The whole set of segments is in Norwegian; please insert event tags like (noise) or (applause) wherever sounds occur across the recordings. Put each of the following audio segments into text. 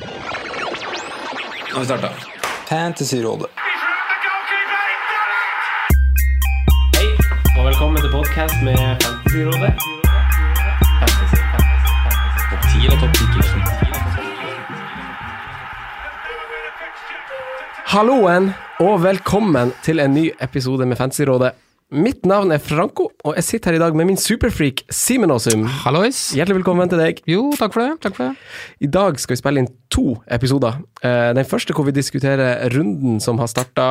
Nå har vi starta. Fantasyrådet. Hei, og velkommen til podkast med Fantasyrådet. Fantasy, fantasy, fantasy. Topp 10 eller topp 10 Halloen, og velkommen til en ny episode med Fantasyrådet. Mitt navn er Franco, og jeg sitter her i dag med min superfreak Simen Aasum. Hallois. Hjertelig velkommen til deg. Jo, takk for det. Takk for det. I dag skal vi spille inn to episoder. Eh, Den første hvor vi diskuterer runden som har starta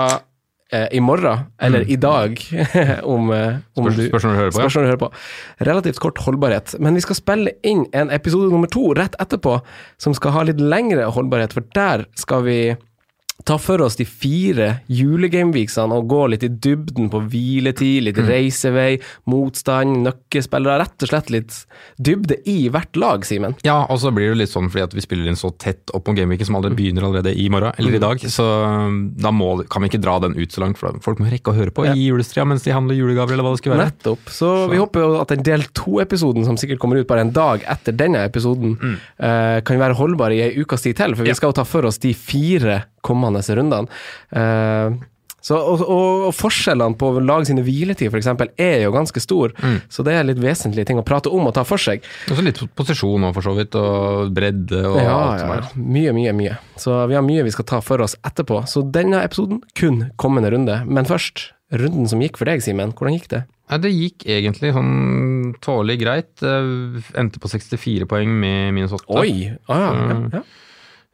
i morgen, eller i dag, (laughs) om, eh, om Spørs- du spørs når du hører på, ja. Spørs du hører på. Relativt kort holdbarhet. Men vi skal spille inn en episode nummer to rett etterpå, som skal ha litt lengre holdbarhet, for der skal vi ta for oss de fire julegameweeksene og gå litt i dybden på hviletid, litt Mm. reisevei, motstand, nøkkespillere. Rett og slett litt dybde i hvert lag, Simen. Ja, og så blir det litt sånn fordi at vi spiller inn så tett opp om gameweeken som allerede begynner allerede i morgen, eller i dag, så um, da må, kan vi ikke dra den ut så langt, for folk må rekke å høre på Ja. i julestria mens de handler julegaver, eller hva det skulle være. Nettopp. Så, vi håper jo at den del to-episoden, som sikkert kommer ut bare en dag etter denne episoden, eh, kan være holdbar i ei ukes tid til, for vi Ja. skal jo ta for oss de fire kommende rundene. Eh, så, og, og, forskjellene på lag sine hviletid f.eks. er jo ganske stor, så det er litt vesentlige ting å prate om og ta for seg. Og så litt posisjon og for så vidt, og bredde og Ja, alt som ja, er. mye, mye, mye. Så vi har mye vi skal ta for oss etterpå. Så denne episoden kun kommende runde. Men først, runden som gikk for deg, Simen. Hvordan gikk det? Ja, det gikk egentlig sånn tålelig greit. Eh, Endte på 64 poeng med minus 8. Oi! Ah, ja, ja, Mm. ja.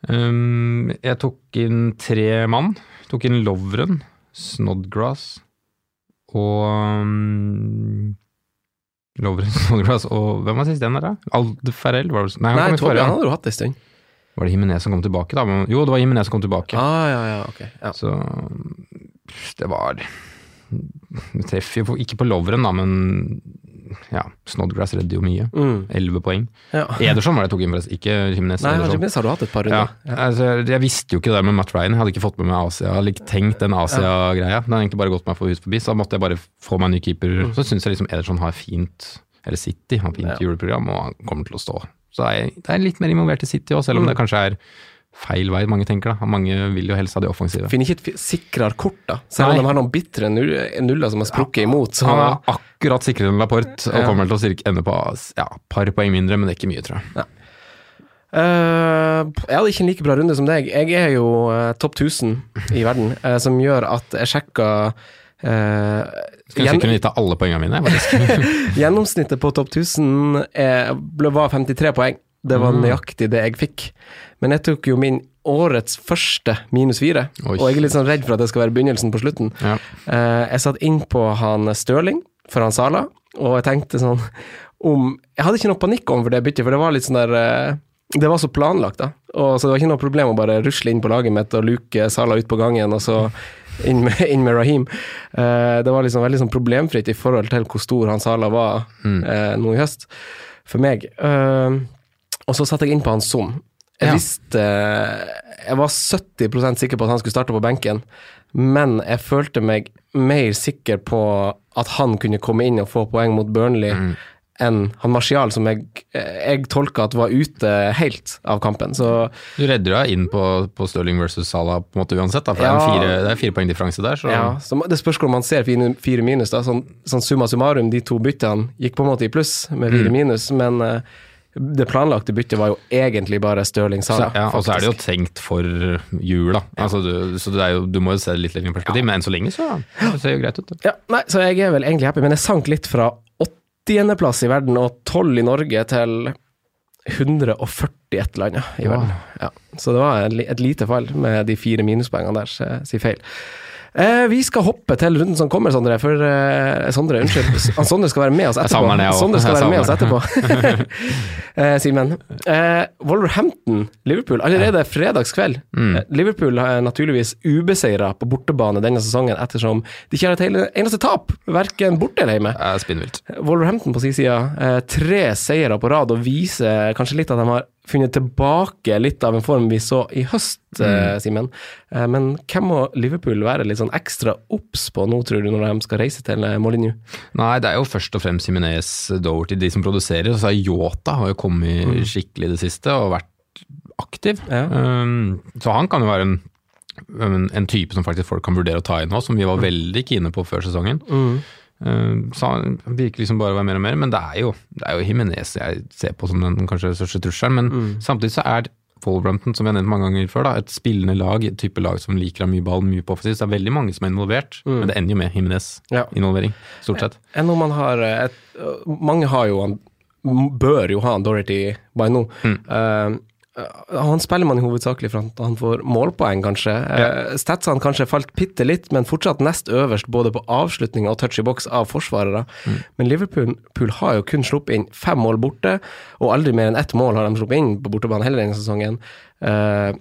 Um, jeg tok inn tre mann. Tok inn Lovren, Snodgrass og um, Lovren, (laughs) Snodgrass og Hvem var sist den der, da? Aldefarell? Var det, nei, Nei, Torbjørn forrige. hadde du hatt en stund. Var det Himinez som kom tilbake, da? Men, jo, det var Himinez som kom tilbake. Ah, ja, ja, okay, Ja. Så det var Vi treffer jo ikke på Lovren, da, men ja, Snodgrass redder jo mye. Mm. Elleve poeng. ja. Ederson var det jeg tok inn, forresten, ikke Jimenez. Nei. Jimenez har du hatt et par Ja, runder. altså, jeg visste jo ikke det med Matt Ryan. Jeg hadde ikke fått med meg Asia. Jeg hadde ikke tenkt den Asia-greia. Den har egentlig bare gått meg for hus forbi, så da måtte jeg bare få meg en ny keeper. Så syns jeg liksom Ederson har fint, eller City har fint Ja. juleprogram, og han kommer til å stå. Så er det er litt mer involvert i City òg, selv om det kanskje er feil vei mange tenker. da. Mange vil jo helst ha de offensive. Finner ikke et sikrere kort, da. Selv om de har noen bitre nuller som har sprukket imot. Så Han er akkurat sikrere enn Laporte, og Ja. kommer til å ende på ja, par poeng mindre, men det er ikke mye, tror jeg. Eh, Jeg hadde ikke en like bra runde som deg. Jeg er jo uh, topp 1000 i verden, uh, som gjør at jeg sjekka uh, Skulle ønske jeg kunne gitt deg alle poengene mine. (laughs) Gjennomsnittet på topp 1000 er, ble, var 53 poeng. Det var Mm. nøyaktig det jeg fikk. Men jeg tok jo min årets første minus fire, Oi. og jeg er litt sånn redd for at det skal være begynnelsen på slutten. Ja. Uh, jeg satt inn på han Stirling for han Sala, og jeg tenkte sånn om Jeg hadde ikke noe panikk overfor det byttet, for det var litt sånn der uh, Det var så planlagt, da. Og så det var ikke noe problem å bare rusle inn på laget mitt og luke Sala ut på gangen, og så inn med, inn med Raheem. Uh, det var liksom veldig sånn problemfritt i forhold til hvor stor han Sala var uh, nå i høst, for meg. Uh, og så satte jeg inn på han Son. Jeg visste Jeg var 70% sikker på at han skulle starte på benken, men jeg følte meg mer sikker på at han kunne komme inn og få poeng mot Burnley enn han Martial, som jeg, jeg tolka at var ute helt av kampen. Så Du redder deg inn på, på Stirling versus Salah på en måte uansett, da, for Ja. det, er en fire, det er fire poeng differanse der. Så. ja, så det spørs om man ser fire, fire minus. da, sånn, sånn summa summarum, de to byttene gikk på en måte i pluss med fire minus, men eh, det planlagte byttet var jo egentlig bare Stirling Sara. Ja, og så er det jo tenkt for jul, da. Altså, du, så det jo, du må jo se det litt lenger i perspektiv, men enn så lenge så det ser jo greit ut. Ja, nei, så jeg er vel egentlig happy, men jeg sank litt fra 80.-plass i verden og 12 i Norge til 140 et eller annet i verden. Ja, så det var et, lite fall med de fire minuspoengene der, si sier feil. Eh, vi skal hoppe til runden som kommer, Sondre. For eh, Sondre, unnskyld. Sondre skal være med oss etterpå. det. Sondre skal være med oss etterpå. (laughs) eh, Simen. Eh, Wolverhampton, Liverpool. Allerede fredagskveld. Mm. Eh, Liverpool er naturligvis ubeseira på bortebane denne sesongen, ettersom de ikke har et eneste tap, verken borte eller hjemme. Spinnvilt. Wolverhampton på sin side, eh, tre seire på rad, og viser kanskje litt at de har funnet tilbake litt av en form vi så i høst, mm. Simen. Eh, men hvem må Liverpool være litt sånn ekstra obs på nå, tror du, når de skal reise til eh, Molyneux? Nei, det er jo først og fremst Jimenez Doverty, de som produserer. Så er Yota har jo kommet skikkelig i det siste og vært aktiv. Ja. Um, så han kan jo være en, en, en type som faktisk folk kan vurdere å ta inn nå, som vi var veldig kine på før sesongen. Mm. Så han virker liksom bare å være mer og mer, men det er jo, det er jo Jimenez jeg ser på som den kanskje største trusselen. Men Mm. samtidig så er Wolverhampton, som vi har nevnt mange ganger før, da, et spillende lag, et type lag som liker å ha mye ball, mye på offensiv. Det er veldig mange som er involvert, Mm. men det ender jo med Ja. Jimenez-involvering, stort sett. Enn om man har et, Mange har jo han Bør jo ha han Dorothy by nå. Mm. Eh, han spiller man hovedsakelig for at han får målpoeng, kanskje. Ja. Statsene kanskje falt bitte litt, men fortsatt nest øverst både på avslutning og touch i boks av forsvarere. Mm. Men Liverpool Pool har jo kun sluppet inn fem mål borte, og aldri mer enn ett mål har de sluppet inn på bortebane heller denne sesongen. Eh,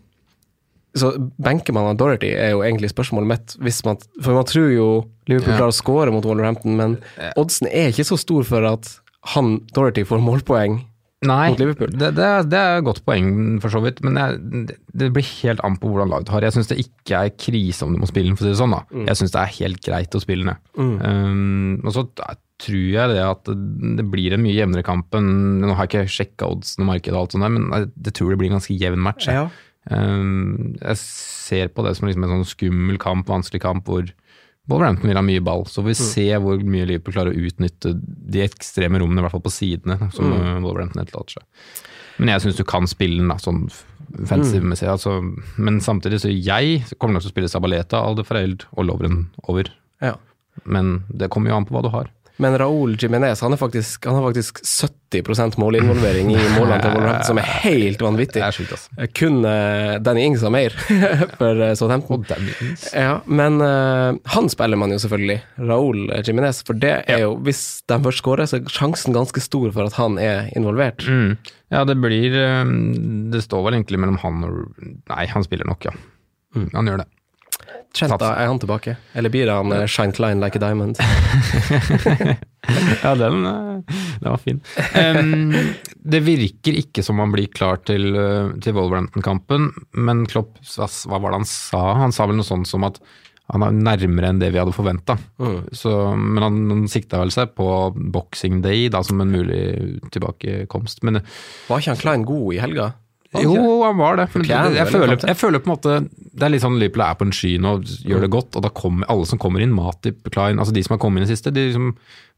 så benker man av Dorothy, er jo egentlig spørsmålet mitt. Man, for man tror jo Liverpool Ja. klarer å score mot Wolverhampton, men oddsen er ikke så stor for at han, Dorothy, får målpoeng. Nei, det, det, det er et godt poeng for så vidt, men jeg, det, blir helt an på hvordan laget har. Jeg syns det ikke er krise om du må spille den, for å si det sånn. da. Mm. Jeg syns det er helt greit å spille den. Um, og så tror jeg det at det, blir en mye jevnere kamp enn Nå har jeg ikke sjekka oddsen og markedet og alt sånt der, men jeg, jeg tror det blir en ganske jevn match. jeg. Um, jeg ser på det som liksom en sånn skummel kamp, vanskelig kamp, hvor Wolverhampton vil ha mye ball. Så vi Mm. se hvor mye Liverpool klarer å utnytte de ekstreme rommene, i hvert fall på sidene, som Mm. uh, Wolverhampton etterlater seg. Men jeg syns du kan spille den da, sånn Mm. fancy-messig. Altså, men samtidig så jeg kommer nok til å spille Sabaleta, Aldefareld og Lovren over. Ja. Men det kommer jo an på hva du har. Men Raúl Jimenez han, er faktisk, han har faktisk 70% målinvolvering i målene til Wolverhampton, som er helt vanvittig. er sykt, altså. Kun uh, Danny Ings har mer (laughs) for uh, Southampton. Oh. Ja, men uh, han spiller man jo selvfølgelig, Raúl Jimenez, for det er jo, hvis de først skårer, så er sjansen ganske stor for at han er involvert. Mm. Ja, det blir Det står vel egentlig mellom han og Nei, han spiller nok, ja. Mm. Han gjør det. Trent, da, er han tilbake? Eller blir han uh, shine klein like a diamond? (laughs) Ja, den, eh, den var fin. Um, det virker ikke som han blir klar til, eh, til Wolverhampton-kampen, men Klopp, hva var det han sa? Han sa vel noe sånt som at han er nærmere enn det vi hadde forventa. Mm. Men han, han sikta vel seg på boxing day da, som en mulig tilbakekomst. Men Var ikke han Klein god i helga? Jo, han var det. Fortjener jeg, føler, jeg føler på en måte Det er litt sånn Liverpool er på en sky nå, gjør det godt, og da kommer alle som kommer inn, Matip, Klein, altså de som har kommet inn i siste, de liksom,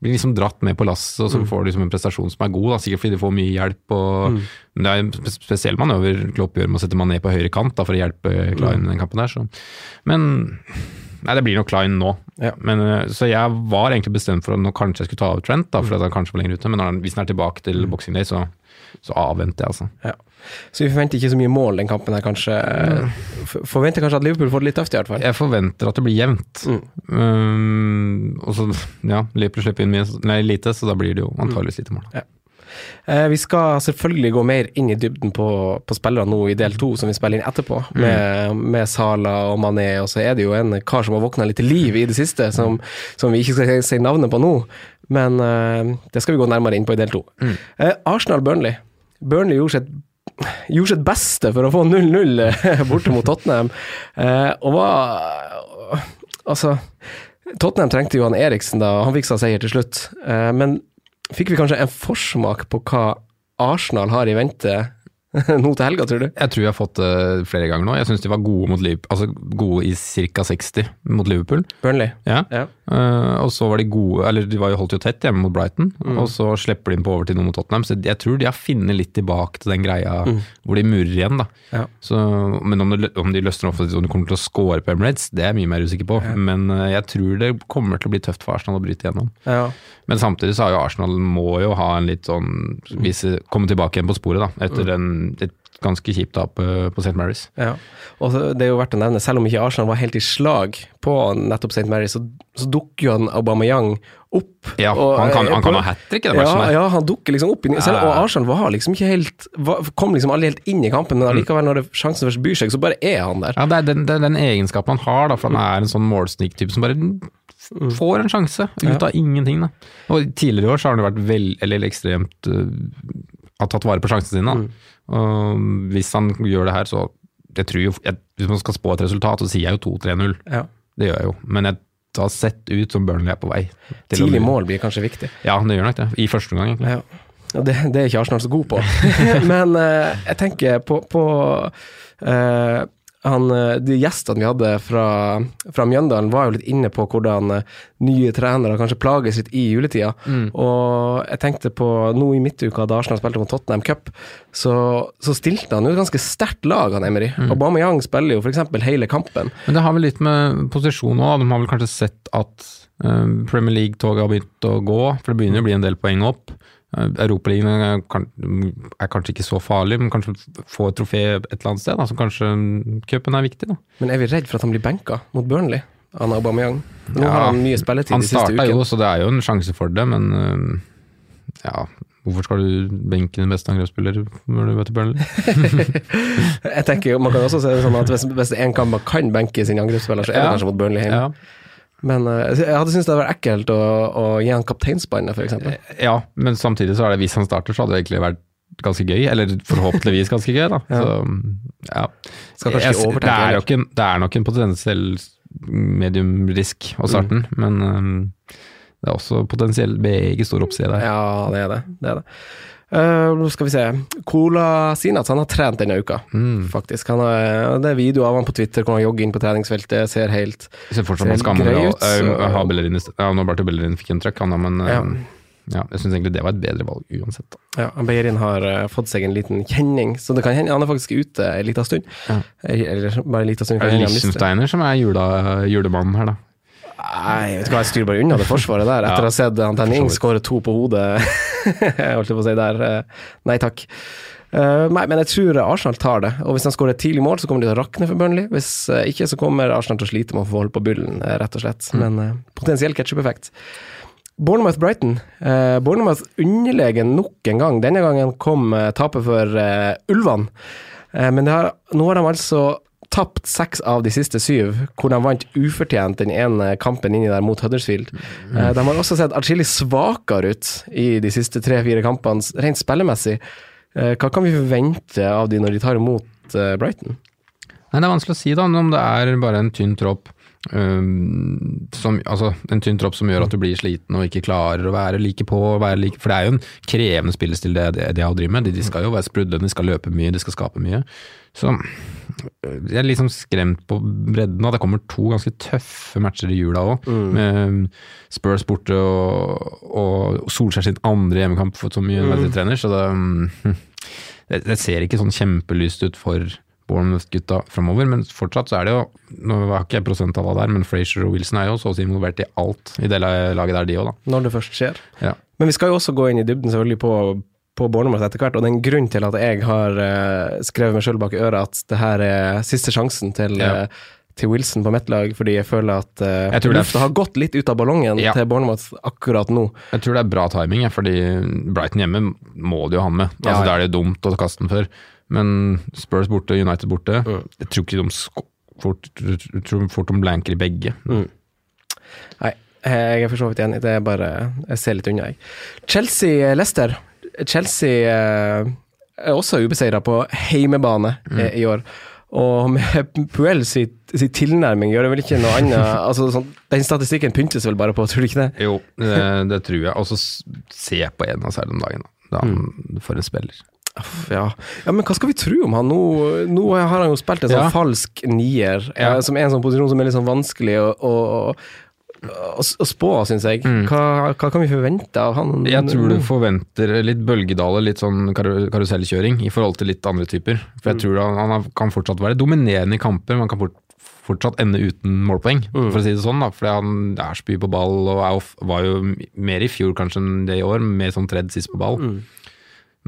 blir liksom dratt med på lasset, og så får de liksom en prestasjon som er god, da, sikkert fordi de får mye hjelp. Og, Men det er en spe- spesiell manøver Klopp gjør med å sette Mané på høyre kant da, for å hjelpe Klein i den kampen der. Så. Men Nei, det blir nok Klein nå. Ja. Men, eh, så jeg var egentlig bestemt for at nå kanskje jeg skulle ta av Trent, da, for at han kanskje var lenger ute. Men han, hvis han er tilbake til boxing day, så, så avventer jeg, altså. Ja. Så vi forventer ikke så mye mål den kampen her, kanskje. Forventer kanskje at Liverpool får det litt tøft, i hvert fall. Jeg forventer at det blir jevnt. Mm. Um, og så, ja, Liverpool slipper inn mye, nei, lite, så da blir det jo antageligvis lite mål. Ja. Eh, vi skal selvfølgelig gå mer inn i dybden på, på spillere nå i del to, som vi spiller inn etterpå, med, med Sala og Mané. Og så er det jo en kar som har våkna litt til liv i det siste, som, som vi ikke skal si- navnet på nå. Men eh, det skal vi gå nærmere inn på i del to. Eh, Arsenal-Burnley. Burnley gjorde sitt gjorde sitt beste for å få 0-0 (laughs) borte mot Tottenham. Eh, og var Altså, Tottenham trengte Johan Eriksen da, han fiksa seier til slutt. Eh, men fikk vi kanskje en forsmak på hva Arsenal har i vente (laughs) nå til helga, tror du? Jeg tror jeg har fått det flere ganger nå. Jeg syns de var gode mot Liverpool, altså gode i ca. 60 mot Liverpool. Burnley. Ja. Ja. Uh, og så var de gode, eller de var jo holdt jo tett hjemme mot Brighton, Mm. og så slipper de inn på overtid nå mot Tottenham. Så jeg tror de har funnet litt tilbake til den greia Mm. hvor de murrer igjen, da. Ja. Så, men om, det, om de løsner opp om de kommer til å score på Emirates, det er jeg mye mer usikker på. Men uh, jeg tror det kommer til å bli tøft for Arsenal å bryte igjennom. Ja. Men samtidig så har jo Arsenal må jo ha en litt sånn vise, Komme tilbake igjen på sporet, da. Etter en, et ganske kjipt tap eh, på St. Mary's. Ja. Og det er jo verdt å nevne, selv om ikke Arsenal var helt i slag på nettopp St. Mary's, så, så dukker jo han Aubameyang opp. Ja, Og, han kan, eh, han kan ha hat trick i den Ja, matchen der. ja, han dukker liksom opp. Selv, og Arsenal var liksom ikke helt var, Kom liksom aldri helt inn i kampen, men allikevel, når det, sjansen først byr seg, så bare er han der. Ja, det er den, er den egenskapen han har, da, for han er en sånn målsnik-type som bare får en sjanse ut av ingenting. Da. Og Tidligere i år så har han vært vel, eller ekstremt uh, Har tatt vare på sjansene sine. Mm. Og hvis han gjør det her, så jeg tror jo, jeg, Hvis man skal spå et resultat, så sier jeg jo 2-3-0. Ja. Det gjør jeg jo. Men jeg, det har sett ut som Burnley er på vei. Tidlig mål blir kanskje viktig. Ja, det gjør nok det. I første omgang, egentlig. Ja. Det, det er ikke Arsenal så god på. (laughs) Men uh, jeg tenker på, på eh, han, eh, De gjestene vi hadde fra, fra Mjøndalen, var jo litt inne på hvordan eh, nye trenere kanskje plages litt i juletida. Og jeg tenkte på nå i midtuka, da Arsenal spilte mot Tottenham Cup, så, så stilte han jo et ganske sterkt lag, han Emery. Mm. Aubameyang spiller jo f.eks. hele kampen. Men det har vel litt med posisjon òg. De har vel kanskje sett at uh, Premier League-toget har begynt å gå, for det begynner å bli en del poeng opp. Europaligaen er, er kanskje ikke så farlig, men kanskje få et trofé et eller annet sted. Da, så kanskje cupen er viktig, da. Men er vi redd for at han blir benka mot Burnley? Han Aubameyang. Nå Ja, har han mye spilletid Han de siste starta jo, så det er jo en sjanse for det, men uh, ja Hvorfor skal du benke din beste angrepsspiller når du møter Burnley? (laughs) Jeg tenker, jo- Man kan også se det sånn at hvis, hvis en kamp man kan benke sin angrepsspiller, så er det Ja. kanskje mot Burnley hjemme. Ja. Men eh, jeg hadde syntes det hadde vært ekkelt å, å gi han kapteinsbåndet, f.eks. ja, men samtidig så er det hvis han starter, så hadde det egentlig vært ganske gøy. Eller forhåpentligvis ganske gøy, da. (laughs) Ja. Så, ja. Skal kanskje Jeg- ikke overtenke det, er nok en, det er nok en potensiell medium-risk å starte den, Mm. men um, det er også potensiell meget stor oppside der. Ja, det er det. det, er det. Eh, Nå skal vi se. Cola Sinat han har trent denne uka, Mm. faktisk. Han har, det er video av han på Twitter hvor han jogger inn på treningsfeltet, ser helt ser fortsatt Ser ganske grei ut. ut, så- Ha. Ja, nå bare Bellerin fikk en trøkk, han da, men Ja. um, ja, jeg syns egentlig det var et bedre valg uansett. Da. Ja, Beirin har uh, fått seg en liten kjenning, så det kan hende han er faktisk ute en liten stund. Ja. Eller bare en liten stund. Er det. Liechtensteiner som er jula, julemannen her, da? Nei, vet du hva, jeg styrer bare unna det forsvaret der, (laughs) etter å ha sett han Tenning skåre to på hodet. Jeg holdt på å si der. eh, Nei takk. Eh, nei, men jeg tror Arsenal tar det. Og hvis han skårer et tidlig mål, så kommer de til å rakne for Burnley. Hvis eh, ikke, så kommer Arsenal til å slite med å få holde på bullen, eh, rett og slett. Men eh, potensiell ketsjup-effekt. Bournemouth-Brighton. Bournemouth underlegen nok en gang. Denne gangen kom tapet for Ulvene. Men det har, nå har de altså tapt seks av de siste syv, hvor de vant ufortjent den ene kampen inni der mot Huddersfield. Mm. de har også sett atskillig svakere ut i de siste tre-fire kampene, rent spillemessig. Eh, hva kan vi forvente av de når de tar imot eh, Brighton? Nei, Det er vanskelig å si da, om det er bare en tynn tropp. Um, som, altså, en tynn tropp som gjør at du blir sliten og ikke klarer å være like på. Være like, for det er jo en krevende spillestil det, det, det å drive med. De, de skal jo være sprudlende, de skal løpe mye, de skal skape mye. Så jeg er liksom skremt på bredden. Det kommer to ganske tøffe matcher i jula òg, med um, Spurs borte og, og Solskjær sin andre hjemmekamp som United-trener. Så det, um, det, det ser ikke sånn kjempelyst ut for Bournemouth-gutta framover, men fortsatt så er det jo Nå var ikke jeg prosenttallene der, men Frazier og Wilson er jo så å si involvert i alt i det laget der, de òg, da. Når det først skjer. Ja. Men vi skal jo også gå inn i dybden selvfølgelig på, på Bournemouth etter hvert, og det er en grunn til at jeg har eh, skrevet meg sjøl bak øret at det her er siste sjansen til, Ja. eh, til Wilson på mitt lag, fordi jeg føler at uh, Jeg lufta har gått litt ut av ballongen Ja. til Bournemouth akkurat nå. Jeg tror det er bra timing, fordi Brighton hjemme må de jo ha med. Ja, Altså, ja. Da er det dumt å kaste den før. Men Spurs borte, United borte Mm. Jeg tror ikke de fort, tror fort de blanker i begge. Mm. Nei, jeg er for så vidt enig. Det er bare Jeg ser litt unna, jeg. Chelsea-Lester. Chelsea eh, er også ubeseira på heimebane mm. i år. Og med (laughs) Puel sitt, sitt tilnærming gjør det vel ikke noe annet (laughs) altså, sånn, Den statistikken pyntes vel bare på, tror du ikke det? Jo, det, (laughs) det tror jeg. Og så se på en av seg om dagen. Da. Da han, For en spiller. Ja. ja, men hva skal vi tro om han? Nå, nå har han jo spilt en sånn Ja. falsk nier, Ja. eh, som er en sånn posisjon som er litt sånn vanskelig å, å, å, å spå, syns jeg. Hva, hva kan vi forvente av han? Jeg tror du forventer litt bølgedaler, litt sånn kar karusellkjøring i forhold til litt andre typer. For jeg tror han, han kan fortsatt være dominerende i kamper, men han kan fort, fortsatt ende uten målpoeng, for å si det sånn. da, Fordi han er spy på ball, og er, of- var jo mer i fjor kanskje enn det i år, mer sånn tredd sist på ball.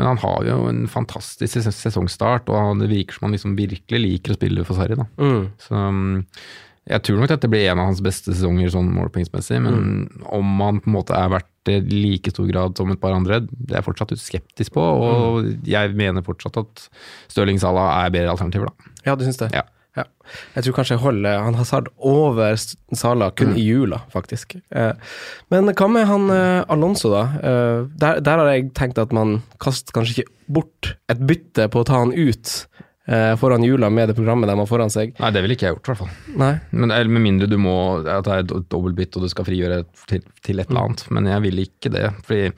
Men han har jo en fantastisk ses- sesongstart, og det virker som han liksom virkelig liker å spille for da. Mm. Så um, jeg tror nok dette blir en av hans beste sesonger sånn målpoengsmessig, men om han på en måte er verdt det i like stor grad som et par andre, det er jeg fortsatt skeptisk på, og jeg mener fortsatt at Stirling Salah er bedre alternativer, da. Ja, du syns det? Ja. Ja. Jeg tror kanskje jeg holder han Hazard over Sala kun Mm. i jula, faktisk. Eh, men hva med han eh, Alonso, da? Eh, der, der har jeg tenkt at man kaster kanskje ikke bort et bytte på å ta han ut eh, foran jula med det programmet de har foran seg. Nei, det ville ikke jeg gjort, i hvert fall. Nei. Men, eller med mindre du må, at det er et dobbeltbytte og du skal frigjøre til, til et eller annet. Men jeg vil ikke det. fordi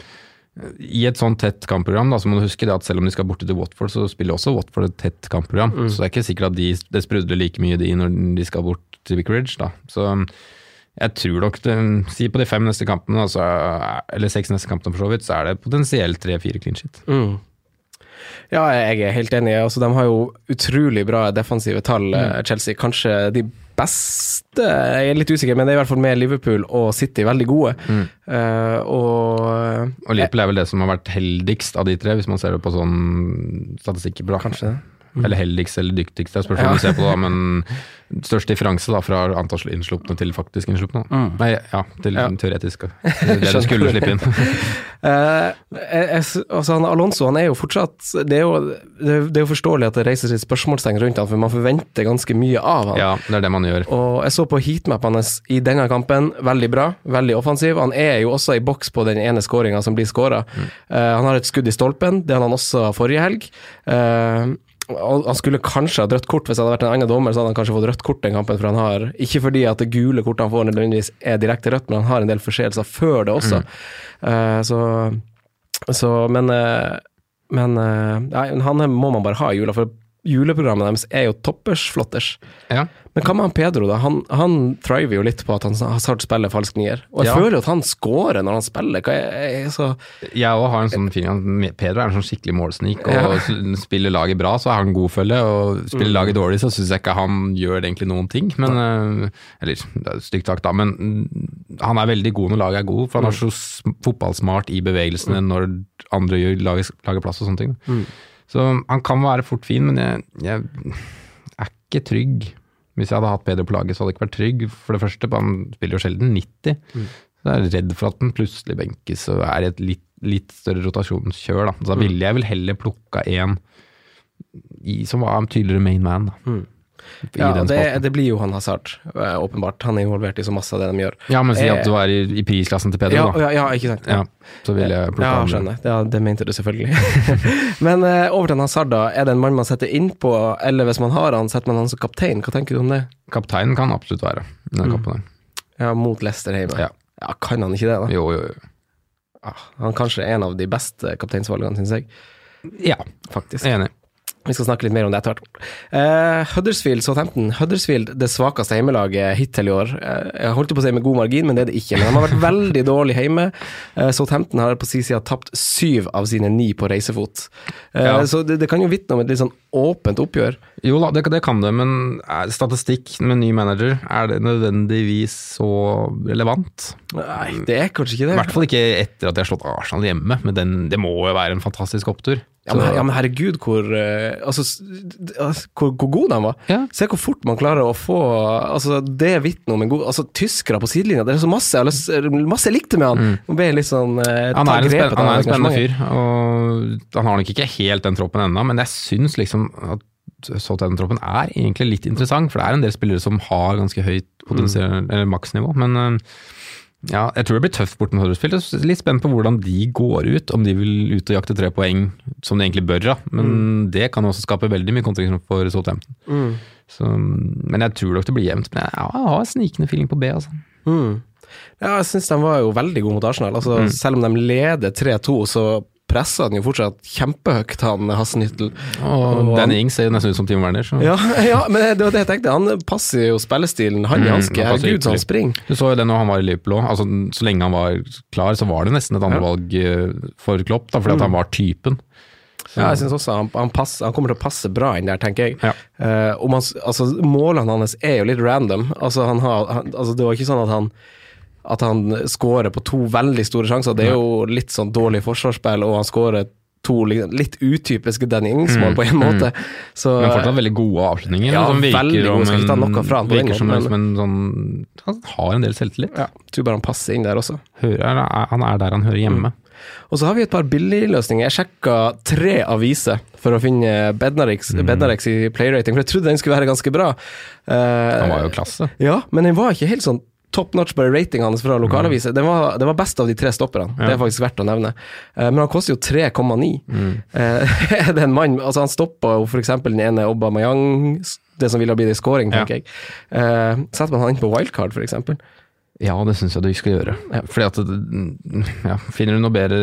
I et sånn tett kampprogram da, så må du huske det at selv om de skal borte til Watford, så spiller også Watford et tett kampprogram. Så det er ikke sikkert at de, det sprudler like mye de når de skal bort til Vicarage. Da. Så um, jeg tror nok det, Si på de fem neste kampene, altså, eller seks neste kampene for så vidt, så er det potensielt tre-fire clean shit. Mm. Ja, jeg er helt enig. Altså, de har jo utrolig bra defensive tall, mm. Chelsea. Kanskje de beste Jeg er litt usikker, men det er i hvert fall med Liverpool og City veldig gode. Eh, og Og Liverpool er vel det som har vært heldigst av de tre, hvis man ser det på sånn statistikk Bra. Kanskje det. Eller heldigst eller dyktigst, det spørs hvordan du ser på det, men størst differanse da, fra antall innslupne til faktisk innslupne. Mm. Nei, ja, til Ja. teoretisk. (laughs) Det du skulle slippe inn. (laughs) Eh, jeg, altså han, Alonso han er jo fortsatt Det er jo, det er- jo forståelig at det reises litt spørsmålstegn rundt han, for man forventer ganske mye av han. Ja, det er det man gjør. Og jeg så på heatmapen hans i denne kampen, veldig bra, veldig offensiv. Han er jo også i boks på den ene skåringa som blir skåra. han har et skudd i stolpen, det hadde han også forrige helg. Eh, og han skulle kanskje hatt rødt kort hvis han hadde vært en annen dommer, så hadde han kanskje fått rødt kort den kampen, for han har Ikke fordi at det gule kortet han får nødvendigvis er direkte rødt, men han har en del forseelser før det også. Eh, så, så Men, uh, men uh, nei, han må man bare ha i jula, for juleprogrammet deres er jo toppers flotters. Ja. Men hva med han Pedro, da? Han, han thriver jo litt på at han Hazard spiller falsk nier. Og jeg Ja. føler jo at han scorer når han spiller. Hva er, er så Jeg òg har en sånn feeling at Pedro er en sånn skikkelig målsnik, og Ja. spiller laget bra, så er han god følge, og spiller laget dårlig, så syns jeg ikke han gjør egentlig noen ting. Men, eh, eller, det er stygt sagt, da, men mm, han er veldig god når laget er god, for han er så fotballsmart i bevegelsene når andre gjør lager, lager plass og sånne ting. Så han kan være fort fin, men jeg, jeg er ikke trygg. Hvis jeg hadde hatt Pedro på laget, så hadde jeg ikke vært trygg. For det første, han spiller jo sjelden 90. Så jeg er redd for at den plutselig benkes og er i et litt, litt større rotasjonskjør. Da. Så da ville jeg vel heller plukka en i, som var en tydeligere main man. Da. I Ja, det, det blir jo han Hazard, eh, åpenbart. Han er involvert i så masse av det de gjør. ja, men si Eh, at du er i, i prisklassen til Pedro, Ja, da. ja, ja ikke sant. Ja, så vil jeg plukka Ja, han. skjønner. Ja, det mente du selvfølgelig. (laughs) Men eh, over til Hazard, da. Er det en mann man setter innpå, eller hvis man har han, setter man han som kaptein? Hva tenker du om det? Kapteinen kan absolutt være i den kampen. der. Ja, mot Leicester hjemme. Ja. ja, kan han ikke det, da? Jo, jo, jo. Ah, han er kanskje en av de beste kapteinsvalgene, syns jeg. Ja, Faktisk. er enig. Vi skal snakke litt mer om det etter hvert. Uh, Huddersfield, Southampton. Huddersfield, det svakeste hjemmelaget hittil i år. Uh, jeg holdt på å si med god margin, men det er det ikke. Men de har vært (laughs) veldig dårlig hjemme. Uh, Southampton har på sin side tapt syv av sine ni på reisefot. Eh, Ja. Så det, det kan jo vitne om et litt sånn åpent oppgjør. Jo da, det, det kan det, men statistikk med ny manager, er det nødvendigvis så relevant? Nei, det er kanskje ikke det. I hvert fall ikke etter at de har slått Arsenal hjemme, men den, det må jo være en fantastisk opptur. Ja, men, ja, men herregud, hvor, eh, altså, altså, hvor, hvor god de var. Ja. Se hvor fort man klarer å få altså, Det vitner om en god altså, Tyskere på sidelinja, det er så masse masse jeg likte med han. Mm. sånn eh, Han er en, grepet han er en spennende fyr, og han har nok ikke helt den troppen ennå, men jeg syns liksom at Southampton-troppen er egentlig litt interessant, for det er en del spillere som har ganske høyt potensial, eller maksnivå, men eh, ja, jeg tror det blir tøft bort mot Huddersfield. Er Litt spent på hvordan de går ut, om de vil ut og jakte tre poeng, som de egentlig bør, da. Men det kan også skape veldig mye kontringsrom for Southampton. Mm. Så, men jeg tror nok det blir jevnt. Men jeg, jeg har snikende feeling på B, altså. Mm. Ja, jeg syns de var jo veldig gode mot Arsenal. Altså, Mm. Selv om de leder 3-2, så presser han jo fortsatt kjempehøyt, han Hassenhyttel. Og Danny Ings ser jo nesten ut som Timo Werner. Så. Ja, (laughs) ja, men det var det jeg tenkte. Han passer jo spillestilen, han i Mm, hanske. han passer Herregud, så han springer. Du så jo det når han var i Liverpool òg. Altså, så lenge han var klar, så var det nesten et andrevalg valg for Klopp, da, fordi at han var typen. Ja, jeg synes også han, han, passer, han kommer til å passe bra inn der, tenker jeg. Ja. Uh, han, altså, målene hans er jo litt random. Altså, han har, altså, det var ikke sånn at han at han scorer på to veldig store sjanser. Det er jo litt sånn dårlig forsvarsspill, og han scorer to litt utypiske Danny Ings-mål Mm, på en måte. Så, men fortsatt veldig gode avslutninger. Ja, som veldig gode. Skal ikke ta en- noe fra han på den som, men, som en sånn Han har en del selvtillit. ja, tror bare han passer inn der også. Hører, han er der han hører hjemme. Og så har vi et par billigløsninger. Jeg sjekka tre aviser for å finne Bednarex, Mm. I playrating, for jeg trodde den skulle være ganske bra. Uh, Han var jo klasse. Ja, men den var ikke helt sånn top notch bare ratingen hans fra lokalaviser. Den var, det var best av de tre stopperne, det er faktisk verdt å nevne. Uh, men han koster jo 3,9. Mm. Uh, (laughs) det en mann Altså, han stoppa jo f.eks. den ene Aubameyang, det som ville ha blitt en scoring, Ja. tenker jeg. Uh, setter man han inn på wildcard, f.eks.? Ja, det syns jeg du skal gjøre. Ja. Fordi at ja, Finner du noe bedre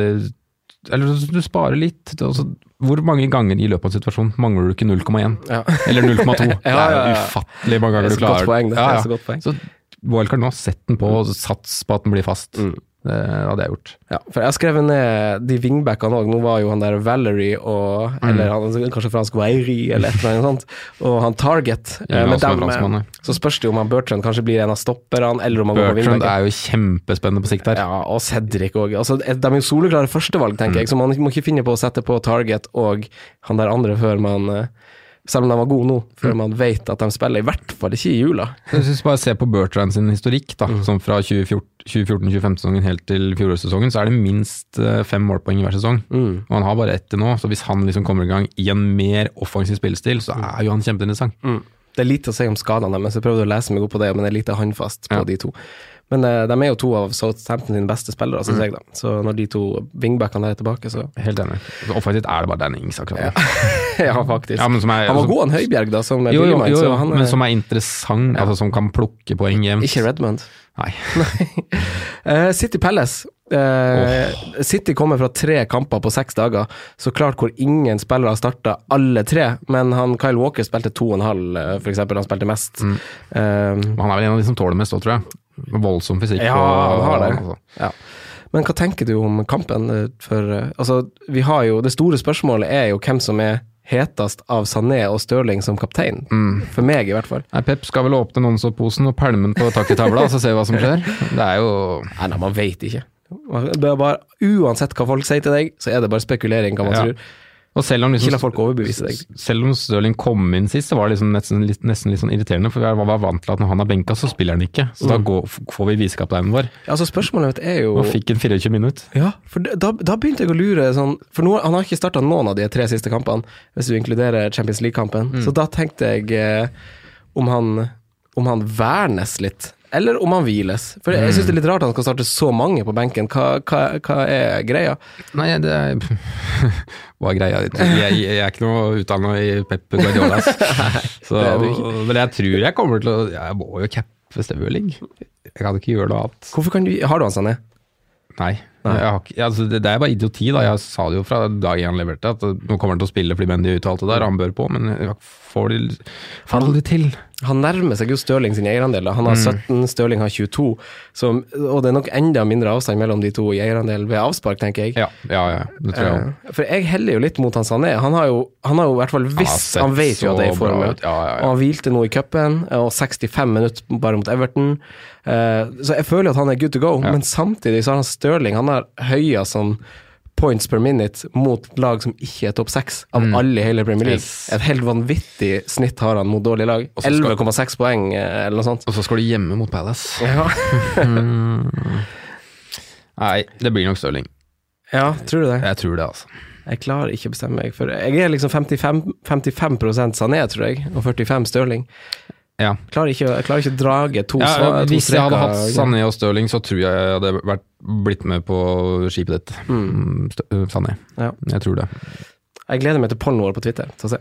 Eller du sparer litt. Altså, hvor mange ganger i løpet av en situasjon mangler du ikke 0,1? Ja. Eller 0,2? (laughs) Det Ja, er ja, jo ja. ufattelig mange Det ganger er så godt poeng. Det Ja, ja. så Wildcard nå, sett den på og sats på at den blir fast. Mm. Det hadde jeg gjort. Ja, for jeg har skrevet ned de wingbackene òg. Nå var jo han der Valerie og Mm. Eller han kanskje fransk Weiri eller et eller annet sånt. Og han Target. Ja, men med dem, franskmann, så spørs det jo om han Bertrand kanskje blir en av stopperne, eller om han går på Bertrand er jo kjempespennende på sikt der. Ja, og Cedric òg. Altså, de er jo soleklare førstevalg, tenker jeg, så man må ikke finne på å sette på Target og han der andre før man eh, Selv om de var gode nå, før man vet at de spiller, i hvert fall ikke i jula. Jeg synes bare se på Bertrand sin historikk, da, sånn fra 2014-2015-sesongen helt til fjorårssesongen, så er det minst eh, fem målpoeng hver sesong. Mm. Og han har bare ett til nå, så hvis han liksom kommer i gang i en mer offensiv spillestil, så er jo han kjempeinteressant. Mm. Det er lite å si om skadene deres, jeg prøvde å lese meg opp på det, men det er lite håndfast på Ja. de to. Men eh, de er jo to av Southampton sine beste spillere, Mm. jeg, da. Så når de to wingbackene er tilbake, så Helt enig. Så offensivt er det bare Danny Ings akkurat nå. Ja, (laughs) faktisk. Ja, men som er, han var god, han Høibjerg, da, som Jo, jo, jo, jo, er, men som er interessant, altså som kan plukke poeng jevnt. ikke Redmond. Nei. (laughs) Eh, City Palace. Eh, City kommer fra tre kamper på seks dager, så klart hvor ingen spillere har starta alle tre. Men han Kyle Walker spilte to og en halv, f.eks. Han spilte mest. Mm. Uh, Han er vel en av de som tåler mest òg, tror jeg. Voldsom fysikk. Ja, han har det. altså. Ja. Men hva tenker du om kampen? eh, For, eh, altså, vi har jo, det store spørsmålet er jo hvem som er hetest av Sané og Stirling som kaptein. Mm. For meg, i hvert fall. Nei, Pep skal vel åpne Nonso-posen og pælme den på takketavla, (laughs) så ser vi hva som skjer. Det er jo Nei, nei, man vet ikke. Bare, uansett hva folk sier til deg, så er det bare spekulering hva man Ja. tror. Og selv om, liksom, selv om Stirling kom inn sist, så var det liksom nesten, litt, nesten litt sånn irriterende, for vi var vant til at når han er benka, så spiller han ikke. Så da Mm. går, får vi visekapteinen vår, Altså, spørsmålet mitt er jo og fikk en 24 minutter. Ja, for da, da begynte jeg å lure sånn For nå, han har ikke starta noen av de tre siste kampene, hvis du inkluderer Champions League-kampen. Så da tenkte jeg eh, om han om han vernes litt, eller om han hviles. For jeg syns det er litt rart at han skal starte så mange på benken. Hva, hva, hva er greia? Nei, det er (laughs) Hva er greia? Jeg, jeg er ikke noe utdanna i Pep Guardiola, (laughs) så. Men jeg tror jeg kommer til å Jeg må jo cappe Stirling. Jeg kan ikke gjøre noe annet. Hvorfor kan du Har du han Sané? Nei. Jeg har ikke, altså det, det er bare idioti. da, Jeg sa det jo fra dagen han leverte, at nå kommer han til å spille fordi Mendy alt det der, han bør på, men får det aldri til. Han nærmer seg jo Stirling sin eierandel. Han har 17, Stirling har 22. Så, og det er nok enda mindre avstand mellom de to i eierandel ved avspark, tenker jeg. Ja, ja, ja det tror jeg også. Eh, For jeg heller jo litt mot han Sané. Han har jo, han har jo i hvert fall visst Han vet jo at det er i form. Ja, ja, ja. Og han hvilte nå i cupen, og 65 minutter bare mot Everton. Eh, så jeg føler at han er good to go, men samtidig så har han Stirling Han har høya sånn points per minute mot lag som ikke er topp seks, av alle i hele Premier League. Mm. Yes. Et helt vanvittig snitt har han mot dårlige lag. Og skal- 11,6 poeng, eh, eller noe sånt. Og så skal du hjemme mot Palace. (laughs) Ja. (laughs) Nei, det blir nok Stirling. ja, tror du det? Jeg tror det, altså. Jeg klarer ikke å bestemme meg, for jeg er liksom 55, 55% Sané, tror jeg, og 45 Stirling. Ja. Klarer ikke, klarer ikke drage to, Ja, ja, to hvis jeg hadde hatt Sané og Stirling, så tror jeg jeg hadde vært, blitt med på skipet ditt. Mm. Sané. Ja. Jeg tror det. Jeg gleder meg til pollen vår på Twitter. Ja, det,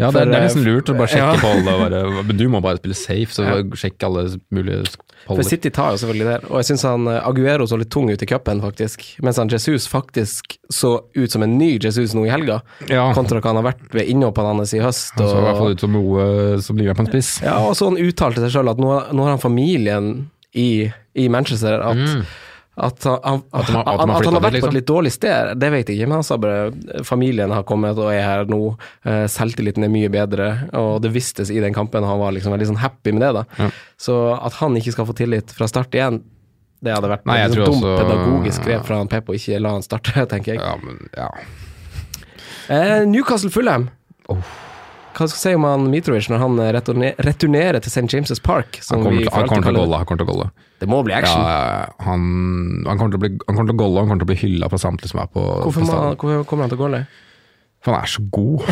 For, det er eh, nesten lurt å bare (laughs) sjekke ja. poll. du må bare spille safe, så sjekk alle mulige For. City tar jo selvfølgelig det, og jeg syns eh, Aguero så litt tung ut i cupen, faktisk. Mens han Jesus faktisk så ut som en ny Jesus nå i helga, Ja, kontra hva han har vært ved innhoppene hans i høst. Han så i hvert fall ut som noe som ligger på en spiss. ja, og så han uttalte seg sjøl at nå, nå har han familien i, i Manchester. At, Mm. At, han, han, At de har- at de har at han har vært på et liksom? litt dårlig sted, det vet jeg ikke, men han sa bare familien har kommet og er her nå. eh, Selvtilliten er mye bedre, og det vistes i den kampen. Han var liksom veldig sånn happy med det. da. Ja. Så at han ikke skal få tillit fra start igjen, det hadde vært Nei, et dumt også- pedagogisk grep fra han Pep å ikke la han starte, (laughs) tenker jeg. Ja, men ja. Eh, Newcastle Fulham. Oh. Hva skal jeg si om han Mitrovic når han returner, returnerer til St. James' Park? Han Som kommer, til, han kommer til å golle. Han kommer til å golle. Det må bli action. ja, han, han, kommer til å bli, han kommer til å golle, og han kommer til å bli hylla på samtlige som er på, Hvorfor, på stadion. hvorfor kommer han til å golle? For han er så god.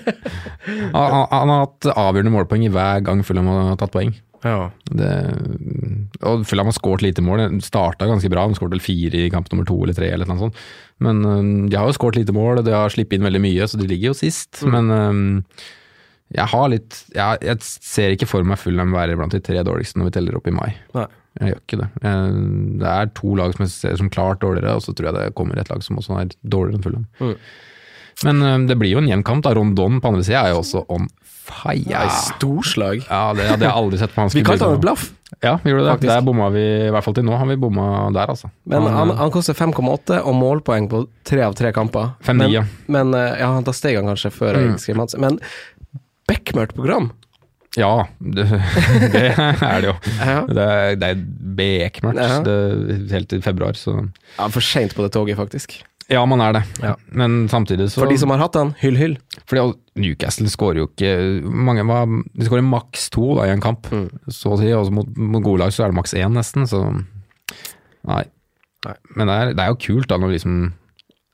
(laughs) han, han, han har hatt avgjørende målpoeng i hver gang Fulham har tatt poeng. Ja. Det, og Fulham har skåret lite mål. Starta ganske bra, de skåret fire i kamp nummer to eller tre. eller noe sånt. Men de har jo skåret lite mål, og de har sluppet inn veldig mye, så de ligger jo sist. Men jeg har litt jeg, jeg ser ikke for meg Fulham være blant de tre dårligste når vi teller opp i mai. Nei. Jeg gjør ikke det. Jeg, det er to lag som jeg ser som klart dårligere, og så tror jeg det kommer et lag som også er dårligere enn Fulham. Mm. Men øh, det blir jo en jevn kamp. da. Rondon på andre sida er jo også on fire. Ja, i storslag. Ja, det hadde jeg aldri sett på han Vi kalte han et blaff, Ja, vi gjorde det. Faktisk. Der bomma vi, i hvert fall til nå, har vi bomma der, altså. men han, han koster 5,8 og målpoeng på tre av tre kamper. 5-9, Men, ja. men eh, ja, da steg han kanskje før jeg Mm. skrev Madsen. Men bekmørkt program. Ja, det, (laughs) det er det jo. Ja. Det er, det er bekmørkt Ja. det, helt til februar, så Ja, for seint på det toget, faktisk. Ja, man er det. Ja. Men samtidig så For de som har hatt han, hyll, hyll. Fordi Newcastle skårer jo ikke mange, De skårer maks to da, i en kamp, Mm. så å si. Og mot, mot gode lag så er det maks én, nesten. Så nei. Nei. Men det er, det er jo kult da når liksom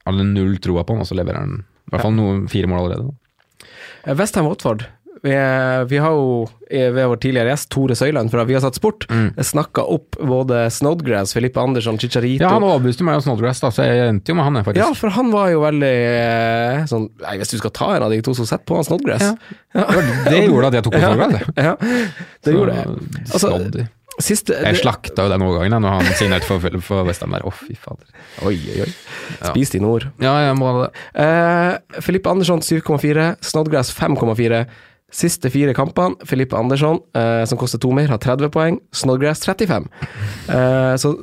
alle null troa på han, og så leverer han i hvert fall noen fire mål allerede. da. Westham Watford. Vi, vi har jo eh, ved vår tidligere gjest Tore Søyland fra Viasat Sport Mm. snakka opp både Snodgrass, Filippe Andersson, Chicharito Ja, han overbeviste meg om Snodgrass, da, så jeg endte jo med han, faktisk. Ja, for han var jo veldig eh, sånn Nei, hvis du skal ta en av de to, så sett på han Snodgrass. Ja. Det gjorde at jeg tok på (laughs) Snodgrass. jeg. Ja, det gjorde det. Altså. Siste Jeg slakta jo den overgangen da når han signerte for, for Westham der. Å, fy fader. Oi, oi, oi. Spis dine ord. Ja, jeg må ha det. Eh, Filippe Andersson 7,4, Snodgrass 5,4. Siste fire kampene, Filippe Andersson, eh, som koster to mer, har 30 poeng. Snodgrass 35. Eh, så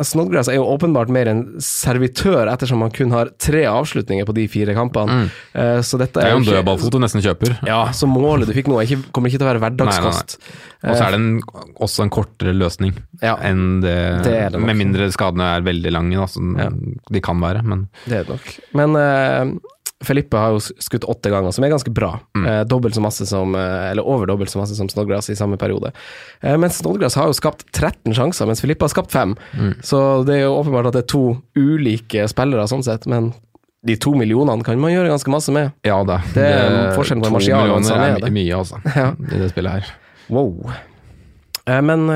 Snodgrass er jo åpenbart mer en servitør, ettersom han kun har tre avslutninger på de fire kampene. Eh, så dette Mm. Det er jo en dødballfot du nesten kjøper. Ja, så målet du fikk nå, er ikke, kommer ikke til å være hverdagskost. Og så er det en, også en kortere løsning Ja. enn det, Det er det. Med mindre skadene er veldig lange, da, som Ja. de kan være. Men Det er det nok. Men Felipe har jo skutt åtte ganger, som er ganske bra. Mm. Eh, dobbelt så masse som, eh, eller over dobbelt så masse som Snodgrass i samme periode. Eh, men Snodgrass har jo skapt 13 sjanser, mens Filippe har skapt fem. Mm. Så det er jo åpenbart at det er to ulike spillere sånn sett, men de to millionene kan man gjøre ganske masse med. ja da. Det er forskjellen på to Martial og millioner Sané, er det. er mye, altså, (laughs) Ja. i det spillet her. Wow. Eh, Men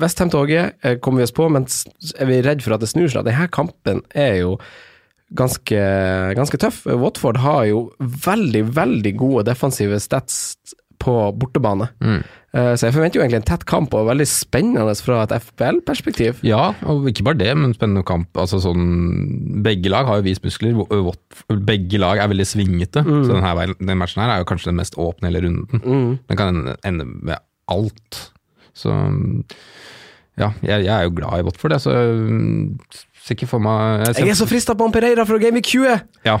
Westham-toget eh, kommer vi oss på, men er vi redd for at det snur seg? Denne kampen er jo ganske, ganske tøff. Watford har jo veldig, veldig gode defensive stats på bortebane. Mm. Eh, så jeg forventer jo egentlig en tett kamp, og veldig spennende fra et FPL-perspektiv. Ja, og ikke bare det, men spennende kamp. Altså sånn, begge lag har jo vist muskler. Begge lag er veldig svingete. Så den, denne, matchen her er jo kanskje den mest åpne hele runden. Mm. Den kan ende med alt. Så ja, jeg, jeg er jo glad i Watford, jeg, så mm, ser ikke for meg jeg ser, Jeg er så frista på Pereira fra Game Week 20! Ja,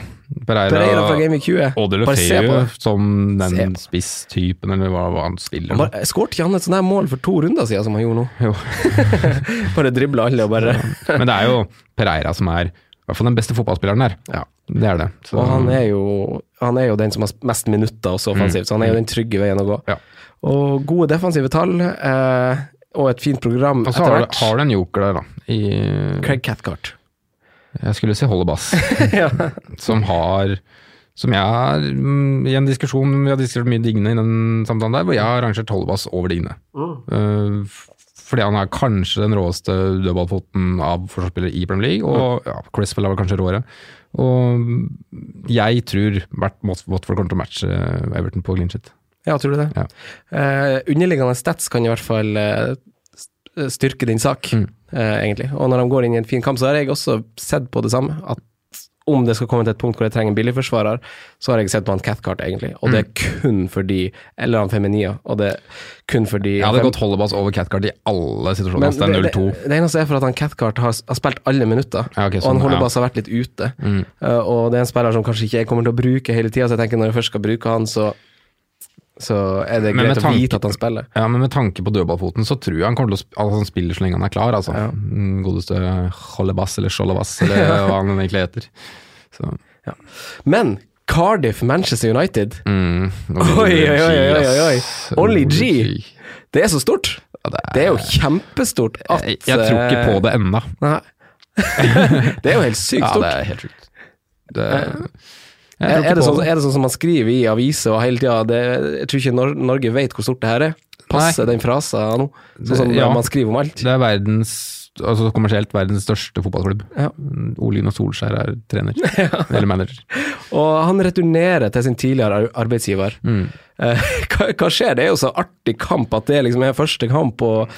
Pereira, Pereira fra Game Week 20. og De Bare se på Lefeu det. som den spisstypen, eller hva, hva han spiller. nå. Skåret ikke han et sånt her mål for to runder siden som han gjorde nå? Jo. (laughs) bare dribla alle og bare Men det er jo Pereira som er i hvert fall den beste fotballspilleren der. Ja. Det er det. Så, Og han er, jo, han er jo den som har mest minutter også offensivt, så han er jo den trygge veien å gå. Ja. Og gode defensive tall, eh, og et fint program etter hvert. Og så har du en joker der, da. I, Craig Cathcart. jeg skulle si Hollebass, (laughs) ja. som har som jeg har, mm, I en diskusjon, vi har diskutert mye Digne i den samtalen der, hvor jeg har rangert Hollebass over Digne. Mm. f- fordi han er kanskje den råeste dødballfoten av forsvarsspillere i Premier League, og ja, Cresswell er vel kanskje råere. Og jeg tror Watford kommer til å matche Everton på clean shit. Ja, tror du det? Ja. Uh, underliggende stats kan i hvert fall uh, styrke din sak, Mm. uh, egentlig. Og når de går inn i en fin kamp, så har jeg også sett på det samme. At om det skal komme til et punkt hvor jeg trenger en billigforsvarer, så har jeg sett på han Cathcart, egentlig. Og det er kun fordi Eller han Feminia. Og det er kun fordi Jeg hadde gått Hollebass over Cathcart i alle situasjoner. Det det, det, det eneste er for at han Cathcart har, har spilt alle minutter, Ja, ok, og sånn, han holder ja. har vært litt ute. Mm. Uh, og det er en spiller som kanskje ikke jeg kommer til å bruke hele tida, så jeg tenker når jeg først skal bruke han, så, så er det greit tanke, å vite at han spiller. Ja, men med tanke på dødballfoten, så tror jeg han kommer til å altså, han spiller så lenge han er klar, altså. Ja. Mm, Godeste Hollebass eller Skjollebass, eller (laughs) hva han egentlig heter. Så, Men Cardiff, Manchester United, mm, Oi, oi, oi, oi, oi. Only G. det er så stort! Ja, det, Det er jo kjempestort at jeg, jeg tror ikke på det ennå. (laughs) Det er jo helt sykt stort. Ja, det er helt sjukt. Det, tror Er, er, det sånn, er det sånn som man skriver i aviser og hele tida Jeg tror ikke Nor Norge vet hvor stort det her er. Passer den frasa nå? Sånn som Ja. man skriver om alt. Det er verdens, altså kommersielt verdens største fotballklubb. Ja. Mm, Ole Solskjær er trener, eller manager. (laughs) Og han returnerer til sin tidligere arbeidsgiver. Mm. Eh, (laughs) hva, hva skjer? Det er jo så artig kamp at det liksom er første kamp, og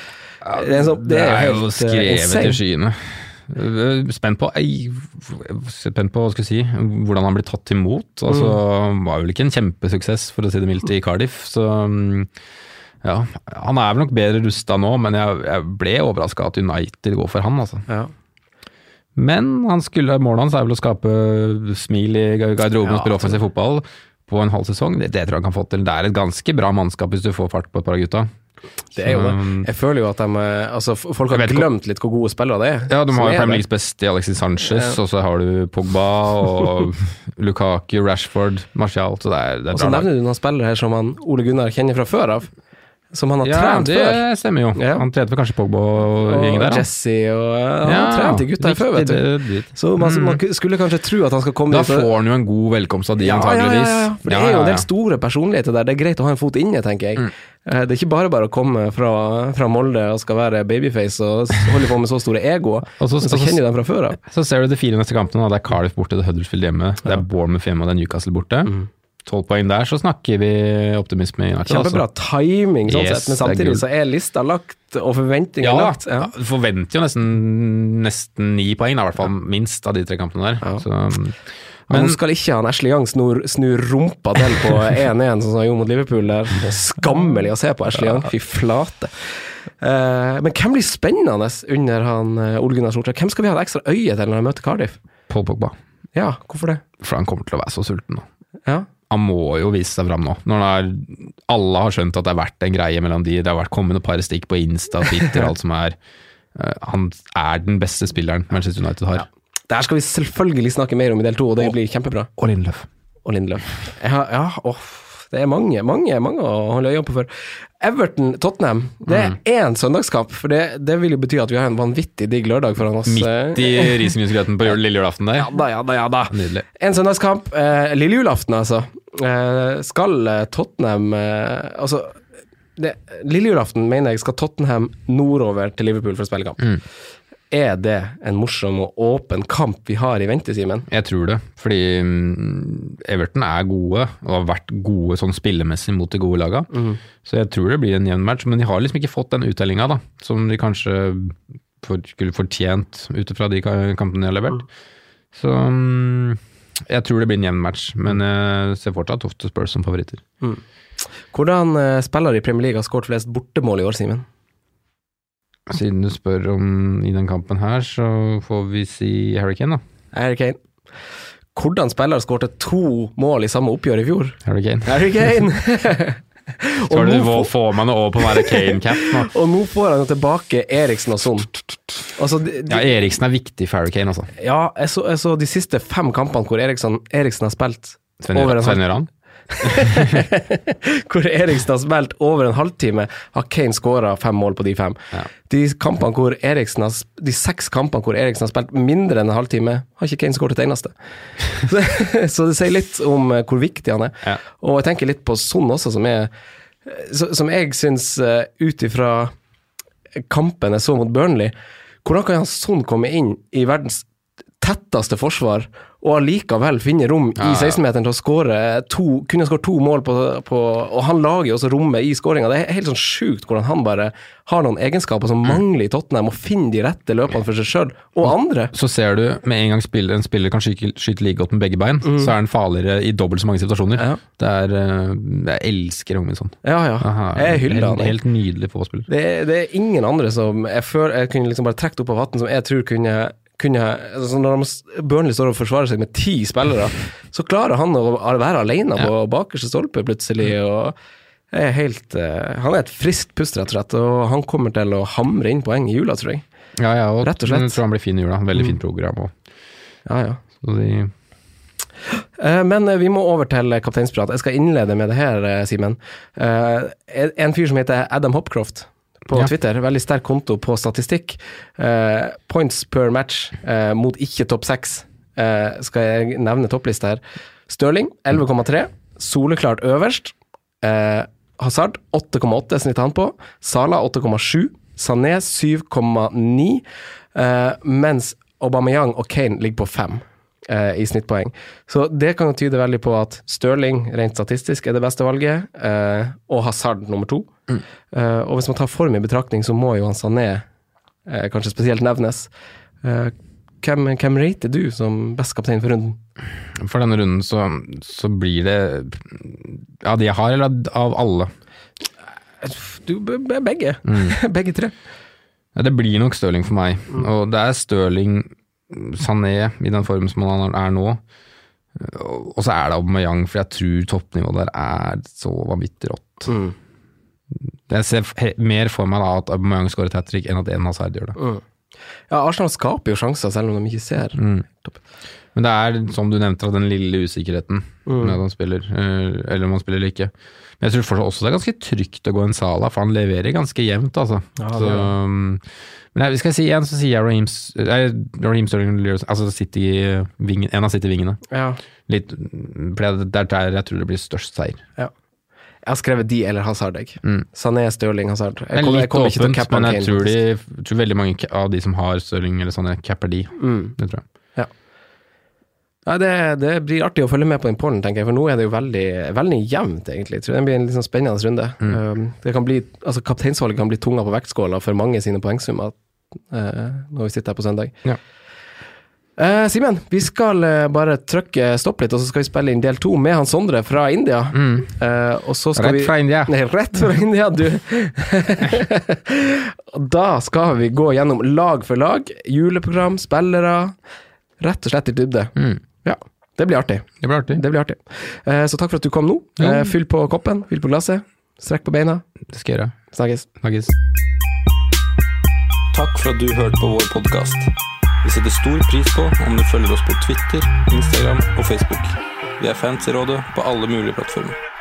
Det er, så, det er jo eh, skrevet i skyene. Eh, Spent på Spent på hva skal jeg si, hvordan han blir tatt imot. Altså, Mm. Var vel ikke en kjempesuksess, for å si det mildt, i Cardiff. Så ja, han er vel nok bedre rusta nå, men jeg, jeg ble overraska at United går for han, altså. Ja. Men han skulle, målet hans er vel å skape smil i garderoben Ja, og spille offensiv fotball på en halv sesong. Det, det tror jeg han kan få til. Det er et ganske bra mannskap hvis du får fart på et par av gutta. Det er jo det. Jeg føler jo at de eh, Altså, folk har glemt litt hvor gode spillere det er. Ja, de har jo Premier. Leagues beste Alexis Sanchez, Ja. og så har du Pogba og (laughs) Lukaku, Rashford, Martial, så det er, det Og er så bra. lag. nevner du noen spillere her som han Ole Gunnar kjenner fra før av. Som han har Ja, trent det før. stemmer jo. Ja. Han trente vel kanskje Pogba og gjengen der, Og Jesse og ja, Han har trent de gutta her før, vet du. Det- det- Så man, Mm. man skulle kanskje tro at han skal komme Da dit og- får han jo en god velkomst av de, ja, ja, ja, antageligvis. ja, ja. For det Ja, er jo ja, en del store personligheter der. Det er greit å ha en fot inne, tenker jeg. Mm. Eh, Det er ikke bare bare å komme fra, fra Molde og skal være babyface og holde på med så store egoer. (laughs) Og så, så så, kjenner du dem fra før av. så ser du de fire neste kampene. Det er Cardiff borte, det er Huddersfield hjemme, det Ja. er Bournemouth hjemme og det er Newcastle borte. Mm. Tolv poeng der, så snakker vi optimisme i United. altså. Kjempebra timing, sånn Yes, sett, men det er samtidig så er lista lagt, og forventninger Ja, lagt. ja. du forventer jo nesten, nesten ni poeng, i hvert fall minst av de tre kampene der. Ja. Så, Men nå skal ikke han Ashley Young snur, snu rumpa til på (laughs) 1-1, sånn som han gjorde mot Liverpool. der. Det er skammelig å se på Ashley Young, fy flate. Uh, men hvem blir spennende under han uh, Ole Gunnar Solskjær? Hvem skal vi ha et ekstra øye til når han møter Cardiff? Paul Pogba, Ja, hvorfor det? for han kommer til å være så sulten nå. Ja, Han må jo vise seg fram nå. Når er, alle har skjønt at det har vært en greie mellom de. Det har vært kommet et par stikk på Insta, Twitter, alt som er. Eh, han er den beste spilleren Manchester United har. Det her skal vi selvfølgelig snakke mer om i del to, og det blir kjempebra. Og Lindløf. Og Lindløf. Ja, ja åh, det er mange, mange, mange å holde øye på for. Everton-Tottenham, det er én søndagskamp. For det, det vil jo bety at vi har en vanvittig digg lørdag foran oss. Midt i risengrynsgrøten på (laughs) lille julaften der. Ja da, ja da, ja da. Nydelig. En søndagskamp. Eh, lille julaften, altså. Eh, skal eh, Tottenham eh, Altså, det, lille julaften mener jeg skal Tottenham nordover til Liverpool for å spille kamp. Mm. Er det en morsom og åpen kamp vi har i vente, Simen? Jeg tror det, fordi mm, Everton er gode, og har vært gode sånn spillemessig mot de gode laga. Så jeg tror det blir en jevn match, men de har liksom ikke fått den uttellinga som de kanskje for, skulle fortjent ut fra de kampene de har levert. Så mm, jeg tror det blir en jevn match, men jeg ser fortsatt ofte Spurs som favoritter. Hvordan spiller de i Premier League har skåret flest bortemål i år, Simen? Siden du spør om i den kampen her, så får vi si Harry Kane, da. Harry Kane. Hvordan spiller skårte to mål i samme oppgjør i fjor? Harry Kane. Harry Kane! (laughs) Så du får, får, man det over på å være Kane-cap nå. (laughs) og nå får han jo tilbake Eriksen og sånn. Altså, de, de, Ja, Eriksen er viktig for Harry Kane, altså. Ja, jeg så, jeg så de siste fem kampene hvor Eriksen, Eriksen har spilt Sven Gjøran. (laughs) Hvor Eriksen har spilt over en halvtime, har Kane skåra fem mål på de fem. Ja. De, har, de seks kampene hvor Eriksen har spilt mindre enn en halvtime, har ikke Kane skåret et eneste. Så, (laughs) (laughs) så det sier litt om eh, hvor viktig han er. Ja. Og jeg tenker litt på Son også, som er Som jeg syns, uh, ut ifra kampen jeg så mot Burnley Hvordan kan Son komme inn i verdens tetteste forsvar, og allikevel finner rom i ja. 16-meteren til å skåre to, kunne skåre to mål på, på Og han lager jo også rommet i skåringa. Det er helt sånn sjukt hvordan han bare har noen egenskaper som mangler i Tottenham, og finner de rette løpene for seg sjøl og andre. Så ser du med en gang spiller, en spiller kan skyte, skyte like godt med begge bein, så er han farligere i dobbelt så mange situasjoner. Mm. Ja. Det er, eh, jeg elsker Hongminson. Ja, ja. Jeg hyller han. Helt, helt nydelig fotballspiller. Det, det er ingen andre som jeg, før, jeg kunne liksom bare trukket opp av hatten, som jeg tror kunne, kunne altså Når Burnley står og forsvarer seg med ti spillere, så klarer han å være alene på bakerste stolpe plutselig. og er helt, eh, Han er et friskt pust, rett og slett, og han kommer til å hamre inn poeng i jula, tror jeg. Ja, ja, og, Rett og slett. Mm. Jeg tror han blir fin i jula. Veldig fint program. Og, Ja, ja. så de, Eh, Men eh, vi må over til kapteinsprat. Jeg skal innlede med det her, Simen. En fyr som heter Adam Hopcroft på Ja. Twitter, veldig sterk konto på statistikk. Eh, Points per match eh, mot ikke topp seks. Eh, Skal jeg nevne topplista her. Stirling 11,3. Soleklart øverst. Eh, Hazard 8,8 snitter han på. Sala 8,7. Sané 7,9. Eh, Mens Aubameyang og Kane ligger på 5. eh, i snittpoeng. Så det kan jo tyde veldig på at Stirling rent statistisk er det beste valget, eh, og Hazard nummer to. Eh, og hvis man tar form i betraktning, så må jo han Sané eh, kanskje spesielt nevnes. Eh, hvem, hvem rater du som best kaptein for runden? For denne runden så, så blir det av de jeg har, eller av alle? Du, begge. Mm. (laughs) begge. tre. Ja, det blir nok Stirling for meg. Og det er Stirling, Sané i den formen som han er nå. Og så er det Aubameyang, for jeg tror toppnivået der er så vanvittig rått. Mm. Jeg ser mer for meg da at Aubameyang skårer hat trick enn at en Hazard gjør det. Mm. Ja, Arsenal skaper jo sjanser, selv om de ikke ser. Mm. Men det er, som du nevnte, den lille usikkerheten med at han spiller, eh, eller om han spiller eller ikke. Men jeg tror fortsatt også det er ganske trygt å gå en Sala, for han leverer ganske jevnt, altså. Ja, så, um, men jeg, skal jeg si igjen, så sier jeg Raheem, Raheem Sterling, altså City-vingen, en av City-vingene. Ja. Litt, for det er der jeg tror det blir størst seier. Jeg har skrevet de eller Hazard, jeg. Mm. Sané, Stirling, Hazard. Jeg er kommer, jeg kommer åpent, men jeg tror, de, tror veldig mange av de som har Stirling eller sånne, capper de. Mm. Det tror jeg. Nei, det, det blir artig å følge med på den pollen, tenker jeg, for nå er det jo veldig, veldig jevnt, egentlig. Jeg tror det blir en litt sånn spennende runde. Mm. Um, det kan bli, altså Kapteinsvalget kan bli tunga på vektskåla for mange sine poengsummer uh, når vi sitter her på søndag. Ja. Eh, Simen, vi skal eh, bare trykke stopp litt, og så skal vi spille inn del to med han Sondre fra India. Eh, og så skal Mm. Rett vi fra India. Nei, rett fra India, du. (laughs) Da skal vi gå gjennom lag for lag, juleprogram, spillere. Rett og slett i dybde. Mm. Ja, det blir artig. Det blir artig. Det blir artig. Eh, så takk for at du kom nå. Eh, fyll på koppen, fyll på glasset. Strekk på beina. Det skal jeg gjøre. Snakkes. Snakkes. Takk for at du hørte på vår podkast. Vi setter stor pris på om du følger oss på Twitter, Instagram og Facebook. Vi er fans i rådet på alle mulige plattformer.